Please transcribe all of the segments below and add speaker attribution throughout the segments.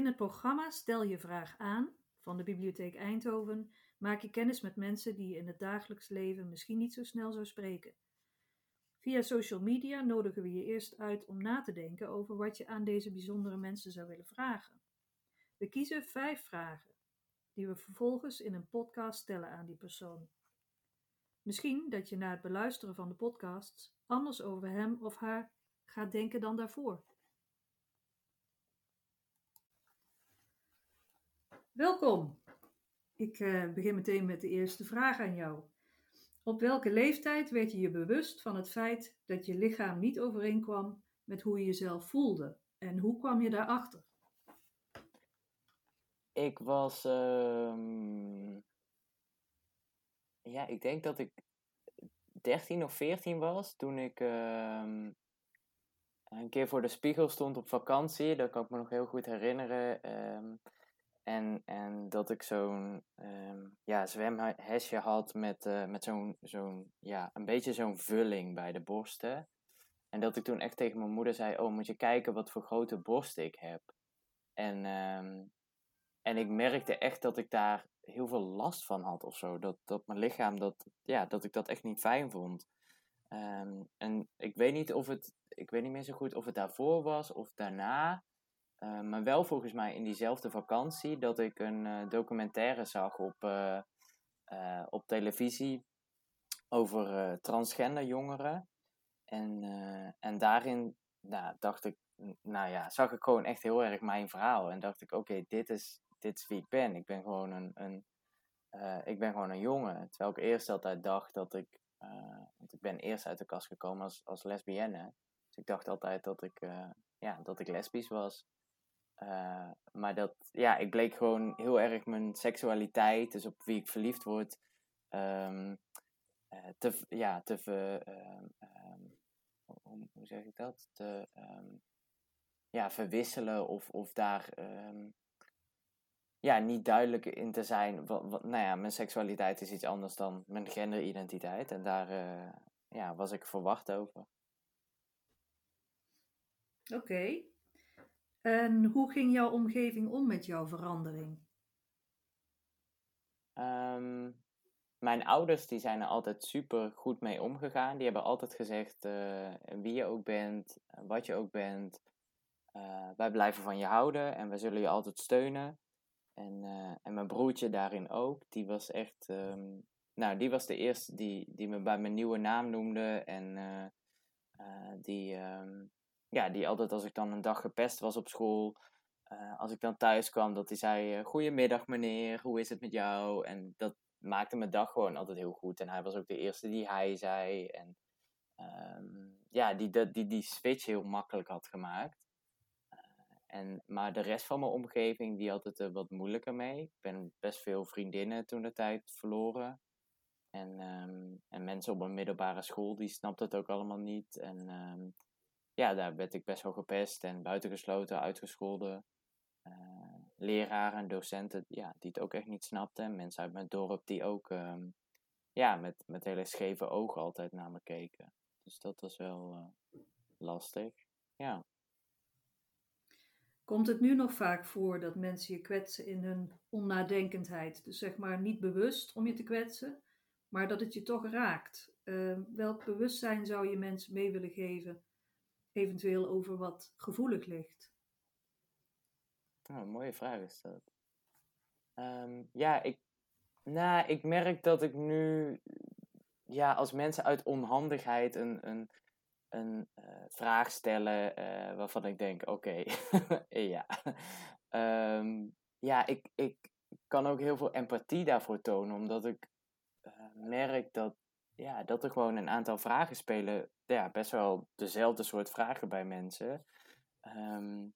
Speaker 1: In het programma Stel je vraag aan van de Bibliotheek Eindhoven maak je kennis met mensen die je in het dagelijks leven misschien niet zo snel zou spreken. Via social media nodigen we je eerst uit om na te denken over wat je aan deze bijzondere mensen zou willen vragen. We kiezen vijf vragen, die we vervolgens in een podcast stellen aan die persoon. Misschien dat je na het beluisteren van de podcasts anders over hem of haar gaat denken dan daarvoor. Welkom. Ik uh, begin meteen met de eerste vraag aan jou. Op welke leeftijd werd je je bewust van het feit dat je lichaam niet overeenkwam met hoe je jezelf voelde? En hoe kwam je daarachter?
Speaker 2: Ik was. Uh, ja, ik denk dat ik 13 of 14 was toen ik uh, een keer voor de spiegel stond op vakantie. Dat kan ik me nog heel goed herinneren. Ehm, en, en dat ik zo'n um, ja, zwemhesje had met, uh, met zo'n, zo'n, ja, een beetje zo'n vulling bij de borsten. En dat ik toen echt tegen mijn moeder zei, oh moet je kijken wat voor grote borsten ik heb. En, um, en ik merkte echt dat ik daar heel veel last van had of zo. Dat, dat mijn lichaam, dat, ja, dat ik dat echt niet fijn vond. Um, en ik weet niet of het, ik weet niet meer zo goed of het daarvoor was of daarna. Uh, maar wel volgens mij in diezelfde vakantie dat ik een uh, documentaire zag op, uh, op televisie over transgender jongeren. En, en daarin nou, dacht ik, nou ja, zag ik gewoon echt heel erg mijn verhaal. En dacht ik, oké, dit, is, dit is wie ik ben. Ik ben gewoon een, een, ik ben gewoon een jongen. Terwijl ik eerst altijd dacht dat ik, ik ben eerst uit de kast gekomen als, als lesbienne. Dus ik dacht altijd dat ik, ja, dat ik lesbisch was. Uh, maar dat, ja, ik bleek gewoon heel erg mijn seksualiteit, dus op wie ik verliefd word, um, uh, te, ja, te um, hoe, zeg ik dat? Te, ja, verwisselen of, of daar ja, niet duidelijk in te zijn. Wat, wat, nou ja, mijn seksualiteit is iets anders dan mijn genderidentiteit. En daar uh, ja, was ik verwacht over.
Speaker 1: Oké. En hoe ging jouw omgeving om met jouw verandering?
Speaker 2: Um, mijn ouders die zijn er altijd super goed mee omgegaan. Die hebben altijd gezegd uh, wie je ook bent, wat je ook bent. Uh, wij blijven van je houden en we zullen je altijd steunen. En, en mijn broertje daarin ook. Die was echt. Um, nou, die was de eerste die, die me bij mijn nieuwe naam noemde. En die, um, ja, die altijd als ik dan een dag gepest was op school, uh, als ik dan thuis kwam, dat hij zei: uh, Goedemiddag meneer, hoe is het met jou? En dat maakte mijn dag gewoon altijd heel goed. En hij was ook de eerste die hij zei. En um, ja, die, die, die die switch heel makkelijk had gemaakt. Uh, en, maar de rest van mijn omgeving, die had het er wat moeilijker mee. Ik ben best veel vriendinnen toen de tijd verloren. En, um, en mensen op een middelbare school, die snapten het ook allemaal niet. En um, ja, daar werd ik best wel gepest en buitengesloten, uitgescholden. Uh, leraren en docenten ja, die het ook echt niet snapten. Mensen uit mijn dorp die ook um, ja, met, met hele scheve ogen altijd naar me keken. Dus dat was wel uh, lastig. Ja.
Speaker 1: Komt het nu nog vaak voor dat mensen je kwetsen in hun onnadenkendheid? Dus zeg maar niet bewust om je te kwetsen, maar dat het je toch raakt. Uh, welk bewustzijn zou je mensen mee willen geven eventueel over wat gevoelig ligt?
Speaker 2: Oh, mooie vraag is dat. Um, ja, ik, nou, ik merk dat ik nu, ja, als mensen uit onhandigheid een, een, een uh, vraag stellen uh, waarvan ik denk, oké, ja. Um, ja, ik, ik kan ook heel veel empathie daarvoor tonen, omdat ik uh, merk dat ja, dat er gewoon een aantal vragen spelen. Ja, best wel dezelfde soort vragen bij mensen. Um,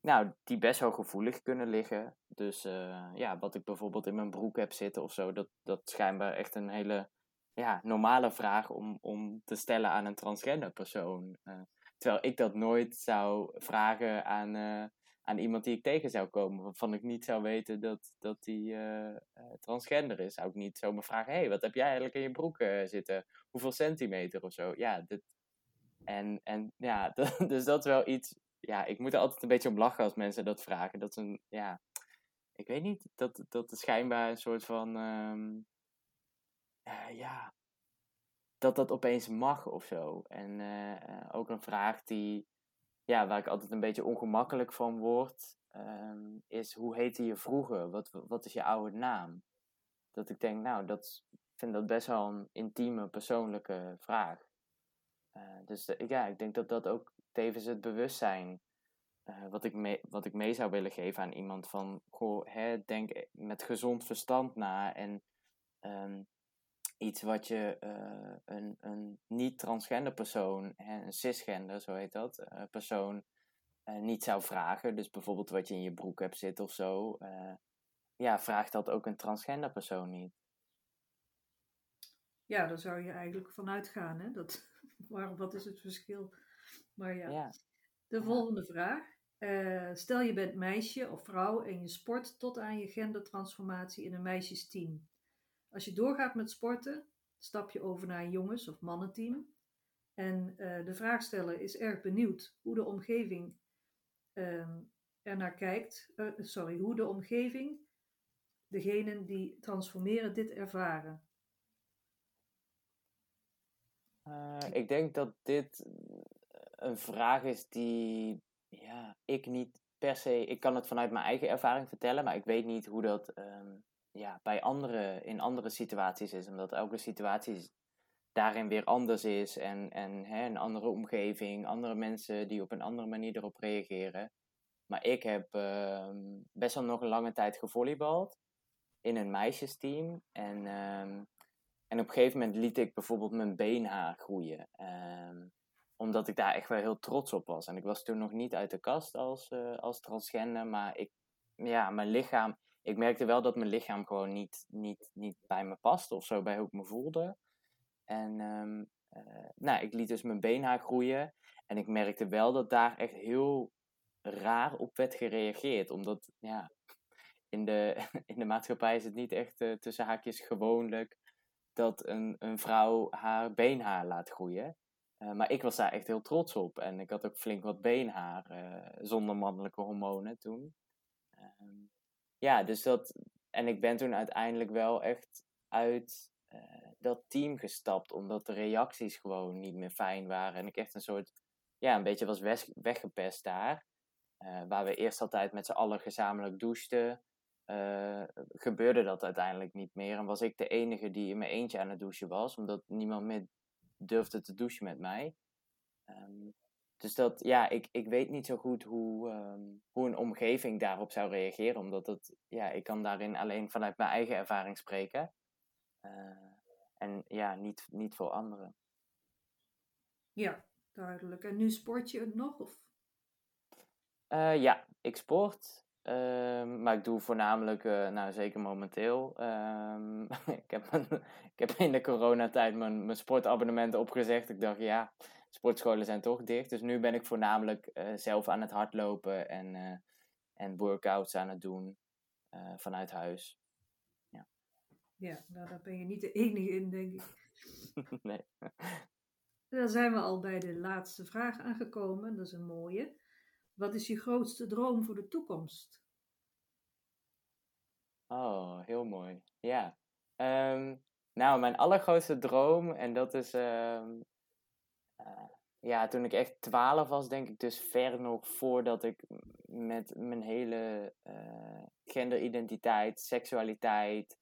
Speaker 2: nou, die best wel gevoelig kunnen liggen. Dus uh, ja, wat ik bijvoorbeeld in mijn broek heb zitten of zo, dat, dat schijnbaar echt een hele ja, normale vraag om, om te stellen aan een transgender persoon. Uh, terwijl ik dat nooit zou vragen aan, uh, aan iemand die ik tegen zou komen, waarvan ik niet zou weten dat, dat die uh, uh, transgender is. Zou ik niet zomaar vragen, hé, hey, wat heb jij eigenlijk in je broek uh, zitten? Hoeveel centimeter of zo? Ja, dit... En, en ja, dus dat is wel iets ja, ik moet er altijd een beetje om lachen als mensen dat vragen. Dat is een, ja, ik weet niet, dat, dat is schijnbaar een soort van, ehm, eh, ja, dat dat opeens mag of zo. En ook een vraag die, ja, waar ik altijd een beetje ongemakkelijk van word, um, is hoe heette je vroeger? Wat, wat is je oude naam? Dat ik denk, nou, dat, vind dat best wel een intieme, persoonlijke vraag. Uh, dus ja, ik denk dat dat ook tevens het bewustzijn uh, wat, ik mee, wat ik mee zou willen geven aan iemand van, goh, hè, denk met gezond verstand na en um, iets wat je uh, een, een niet-transgender persoon, een cisgender, zo heet dat, uh, persoon, niet zou vragen. Dus bijvoorbeeld wat je in je broek hebt zitten of zo. ja, vraagt dat ook een transgender persoon niet.
Speaker 1: Ja, daar zou je eigenlijk vanuit gaan, hè? Dat, waarom, wat is het verschil? Maar ja. ja. De volgende vraag. Uh, stel je bent meisje of vrouw en je sport tot aan je gendertransformatie in een meisjesteam. Als je doorgaat met sporten, stap je over naar een jongens- of mannenteam. En uh, de vraagsteller is erg benieuwd hoe de omgeving uh, er naar kijkt. Uh, sorry, hoe de omgeving, degenen die transformeren, dit ervaren.
Speaker 2: ik denk dat dit een vraag is die ja, ik niet per se. Ik kan het vanuit mijn eigen ervaring vertellen, maar ik weet niet hoe dat um, ja, bij andere, in andere situaties is. Omdat elke situatie daarin weer anders is en, en hè, een andere omgeving, andere mensen die op een andere manier erop reageren. Maar ik heb um, best wel nog een lange tijd gevolleybald in een meisjesteam. En, um, en op een gegeven moment liet ik bijvoorbeeld mijn beenhaar groeien. Um, omdat ik daar echt wel heel trots op was. En ik was toen nog niet uit de kast als, uh, als transgender, maar ik, ja, mijn lichaam, ik merkte wel dat mijn lichaam gewoon niet, niet, niet bij me paste of zo, bij hoe ik me voelde. En um, uh, nou, ik liet dus mijn beenhaar groeien. En ik merkte wel dat daar echt heel raar op werd gereageerd. Omdat, ja, in de, in de maatschappij is het niet echt uh, tussen haakjes gewoonlijk dat een, een vrouw haar beenhaar laat groeien. Uh, maar ik was daar echt heel trots op. En ik had ook flink wat beenhaar zonder mannelijke hormonen toen. Ja, dus dat. En ik ben toen uiteindelijk wel echt uit eh, dat team gestapt, omdat de reacties gewoon niet meer fijn waren. En ik echt een soort. Ja, een beetje was weggepest daar. waar we eerst altijd met z'n allen gezamenlijk douchten. gebeurde dat uiteindelijk niet meer. En was ik de enige die in mijn eentje aan het douchen was, omdat niemand meer durfde te douchen met mij. Um, dus dat, ja, ik, ik weet niet zo goed hoe, um, hoe een omgeving daarop zou reageren, omdat het, ja, ik kan daarin alleen vanuit mijn eigen ervaring spreken. Uh, en ja, niet, niet voor anderen.
Speaker 1: Ja, duidelijk. En nu sport je het nog? Of?
Speaker 2: Uh, ja, ik sport. Um, maar ik doe voornamelijk, uh, nou zeker momenteel, um, ik, heb ik heb in de coronatijd mijn, mijn sportabonnement opgezegd. Ik dacht, ja, sportscholen zijn toch dicht. Dus nu ben ik voornamelijk uh, zelf aan het hardlopen en, uh, en workouts aan het doen vanuit huis.
Speaker 1: Ja, ja nou, daar ben je niet de enige in, denk ik.
Speaker 2: nee.
Speaker 1: Dan zijn we al bij de laatste vraag aangekomen. Dat is een mooie. Wat is je grootste droom voor de toekomst?
Speaker 2: Oh, heel mooi. Ja. Um, nou, mijn allergrootste droom, en dat is. Um, uh, ja, toen ik echt twaalf was, denk ik, dus ver nog voordat ik met mijn hele uh, genderidentiteit, seksualiteit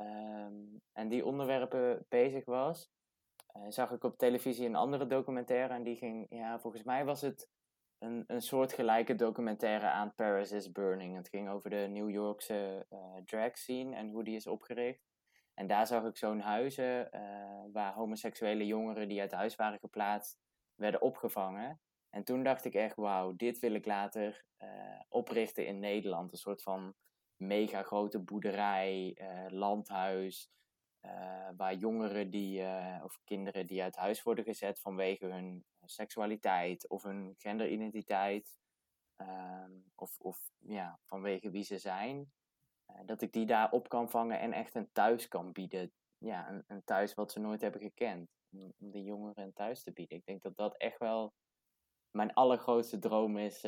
Speaker 2: um, en die onderwerpen bezig was, uh, zag ik op televisie een andere documentaire en die ging, ja, volgens mij was het een, een soortgelijke documentaire aan Paris is Burning. Het ging over de New Yorkse uh, drag scene en hoe die is opgericht. En daar zag ik zo'n huizen waar homoseksuele jongeren die uit huis waren geplaatst, werden opgevangen. En toen dacht ik echt, wauw, dit wil ik later uh, oprichten in Nederland. Een soort van mega grote boerderij, landhuis, waar jongeren die, of kinderen die uit huis worden gezet vanwege hun seksualiteit of hun genderidentiteit, ehm, of, of ja, vanwege wie ze zijn, dat ik die daar op kan vangen en echt een thuis kan bieden. Ja, een, een thuis wat ze nooit hebben gekend. Om, om de jongeren een thuis te bieden. Ik denk dat dat echt wel mijn allergrootste droom is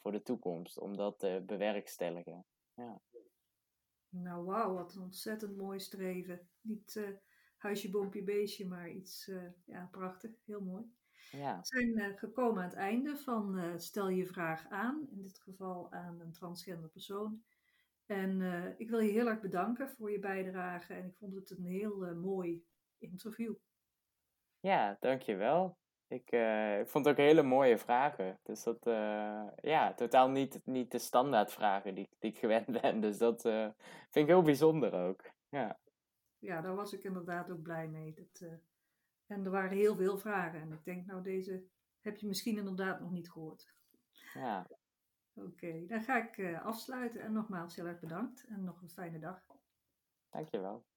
Speaker 2: voor de toekomst, om dat te bewerkstelligen. Ja.
Speaker 1: Nou, wauw, wat een ontzettend mooi streven. Niet huisje, boompje, beestje, maar iets, ja, prachtig, heel mooi.
Speaker 2: Ja.
Speaker 1: We zijn gekomen aan het einde van Stel je vraag aan, in dit geval aan een transgender persoon. En ik wil je heel erg bedanken voor je bijdrage en ik vond het een heel mooi interview.
Speaker 2: Ja, dankjewel. Ik uh, vond het ook hele mooie vragen. Dus dat, ja, totaal niet, niet de standaard vragen die, die ik gewend ben. Dus dat vind ik heel bijzonder ook. Ja.
Speaker 1: ja, daar was ik inderdaad ook blij mee. Dat, en er waren heel veel vragen. En ik denk, nou, deze heb je misschien inderdaad nog niet gehoord.
Speaker 2: Ja.
Speaker 1: Oké, dan ga ik afsluiten. En nogmaals heel erg bedankt. En nog een fijne dag.
Speaker 2: Dankjewel.